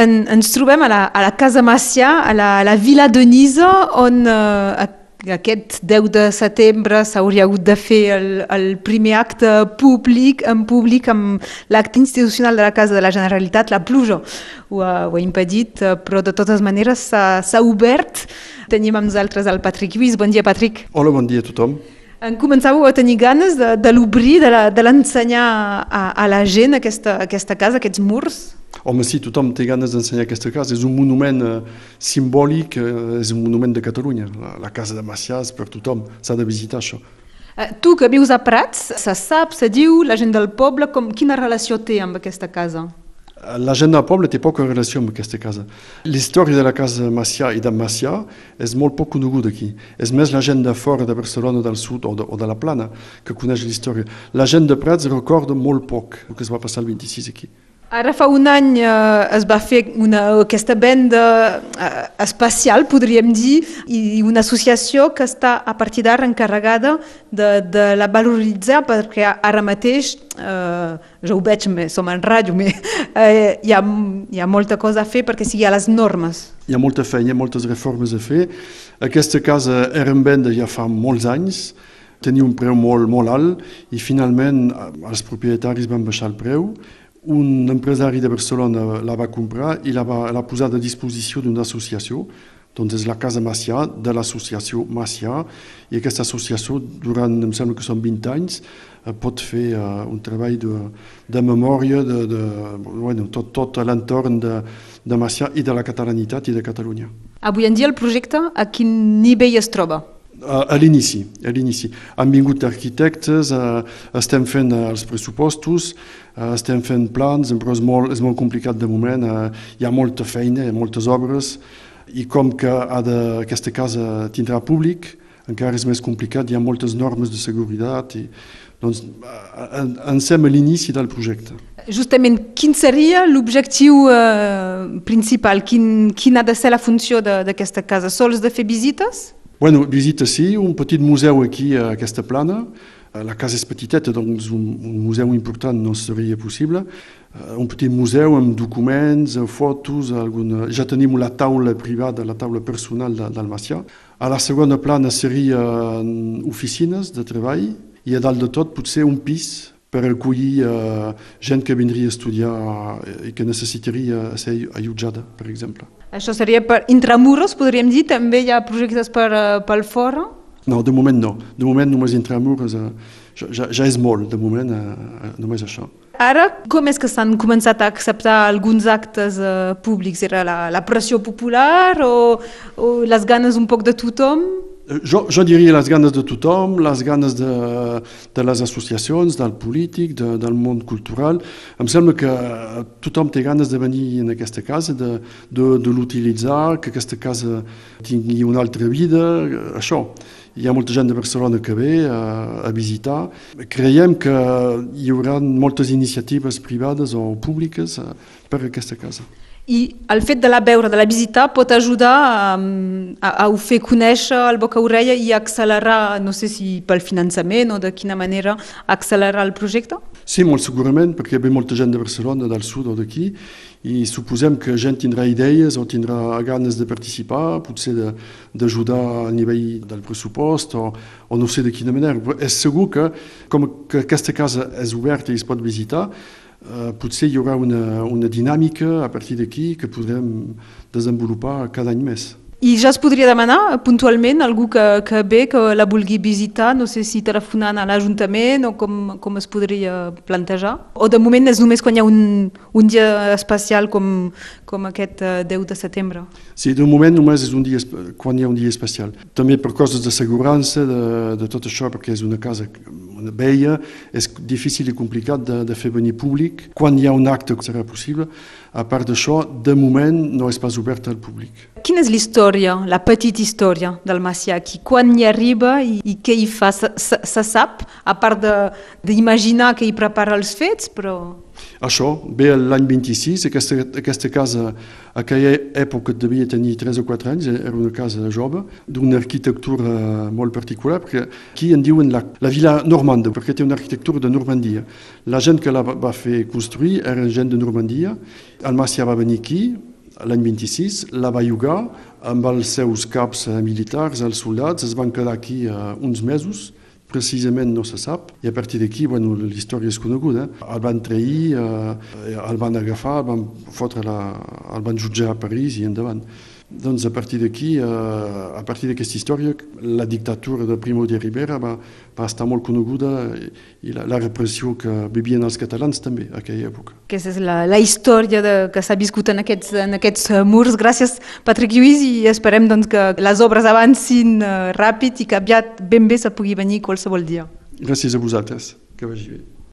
En, ens trobem a la, a la Casa Macià, a la, a la Vila de Nisa, on eh, aquest 10 de setembre s'hauria hagut de fer el, el primer acte públic, en públic, amb l'acte institucional de la Casa de la Generalitat. La pluja ho ha, ho ha impedit, eh, però de totes maneres s'ha obert. Tenim amb nosaltres el Patrick Lluís. Bon dia, Patrick. Hola, bon dia a tothom. En començàveu a tenir ganes de, de l'obrir, de l'ensenyar a, a la gent aquesta, aquesta casa, aquests murs? Home, sí, tothom té ganes d'ensenyar aquesta casa. És un monument eh, simbòlic, eh, és un monument de Catalunya. La, la casa de Macià és per tothom, s'ha de visitar això. Eh, tu que vius a Prats, se sap, se diu, la gent del poble, com, quina relació té amb aquesta casa? La gent del poble té poca relació amb aquesta casa. La història de la casa Macià i de Macià és molt poc coneguda aquí. És més la gent de fora de Barcelona, del sud o de, o de la Plana que coneix la història. La gent de Prats recorda molt poc el que es va passar el 26 aquí. Ara fa un any eh, es va fer una, aquesta venda eh, especial, podríem dir, i una associació que està a partir d'ara encarregada de, de la valoritzar perquè ara mateix, eh, ja ho veig, som en ràdio, però eh, hi, ha, hi ha molta cosa a fer perquè sigui a les normes. Hi ha molta feina, moltes reformes a fer. Aquesta casa era en venda ja fa molts anys, tenia un preu molt, molt alt i finalment eh, els propietaris van baixar el preu un empresari de Barcelona la va comprar i la va la posar a disposició d'una associació, doncs és la Casa Macià de l'associació Macià i aquesta associació durant, em sembla que són 20 anys, eh, pot fer uh, un treball de, de memòria de, de bueno, tot, tot l'entorn de, de Macià i de la catalanitat i de Catalunya. Avui en dia el projecte a quin nivell es troba? A l'inici, a l'inici. Han vingut arquitectes, uh, estem fent uh, els pressupostos, uh, estem fent plans, però és molt, és molt complicat de moment. Uh, hi ha molta feina, hi ha moltes obres, i com que ha de, aquesta casa tindrà públic, encara és més complicat, hi ha moltes normes de seguretat, i, doncs uh, estem a l'inici del projecte. Justament, quin seria l'objectiu uh, principal? Quin, quina ha de ser la funció d'aquesta casa? Sols de fer visites? Bueno, visita sí, un petit museu aquí a aquesta plana. Eh, la casa és petiteta, doncs un, un museu important no seria possible. Eh, un petit museu amb documents, fotos, alguna... ja tenim la taula privada, la taula personal del Macià. A la segona plana seria oficines de treball i a dalt de tot potser un pis per acollir uh, gent que vindria a estudiar i que necessitaria ser allotjada, per exemple. Això seria per intramuros, podríem dir? També hi ha projectes per, uh, pel fora? No, de moment no. De moment només intramuros uh, ja, ja és molt, de moment uh, només això. Ara, com és que s'han començat a acceptar alguns actes uh, públics? Era la, la pressió popular o, o les ganes un poc de tothom? Jo, jo diria les ganes de tothom, les ganes de, de les associacions, del polític, de, del món cultural. Em sembla que tothom té ganes de venir en aquesta casa, de, de, de l'utilitzar, que aquesta casa tingui una altra vida, això. Hi ha molta gent de Barcelona que ve a, a visitar. Creiem que hi haurà moltes iniciatives privades o públiques per aquesta casa. I el fet de la veure, de la visitar, pot ajudar a, a, a fer conèixer el boca-orella i accelerar, no sé si pel finançament o de quina manera, accelerar el projecte? Sí, molt segurament, perquè ve molta gent de Barcelona, del sud o d'aquí, i suposem que gent tindrà idees o tindrà ganes de participar, potser d'ajudar a nivell del pressupost o, o no sé de quina manera. És segur que, com que aquesta casa és oberta i es pot visitar, Uh, potser hi haurà una, una dinàmica a partir d'aquí que podrem desenvolupar cada any més. I ja es podria demanar puntualment algú que, que ve, que la vulgui visitar, no sé si telefonant a l'Ajuntament o com, com es podria plantejar? O de moment és només quan hi ha un, un dia especial com, com aquest 10 eh, de setembre? Sí, de moment només és un dia, quan hi ha un dia especial. També per coses d'assegurança, de, de tot això, perquè és una casa vella, és difícil i complicat de, de fer venir públic. Quan hi ha un acte que serà possible, a part d'això, de moment no és pas oberta al públic. Quina és l'història, la petita història del Macià aquí? Quan hi arriba i, i què hi fa? Se, se sap, a part d'imaginar que hi prepara els fets, però... Això, ve l'any 26, aquesta, aquesta casa a aquella època devia tenir 3 o 4 anys, era una casa jove, d'una arquitectura molt particular, perquè aquí en diuen la, la vila normanda, perquè té una arquitectura de Normandia. La gent que la va fer construir era gent de Normandia, el Macià va venir aquí, l'any 26, la va jugar amb els seus caps militars, els soldats, es van quedar aquí uh, uns mesos, precisament no se sap, i a partir d'aquí, bueno, la història és coneguda, el van trair, eh, el van agafar, el van, fotre la, el van jutjar a París i endavant. Doncs a partir d'aquí, eh, a partir d'aquesta història, la dictadura de Primo de Rivera va, va estar molt coneguda i la, la repressió que vivien els catalans també a aquella època. Aquesta és la, la història de, que s'ha viscut en aquests, en aquests murs. Gràcies, Patrick Lluís, i esperem doncs, que les obres avancin uh, ràpid i que aviat ben bé se pugui venir qualsevol dia. Gràcies a vosaltres. Que vagi bé.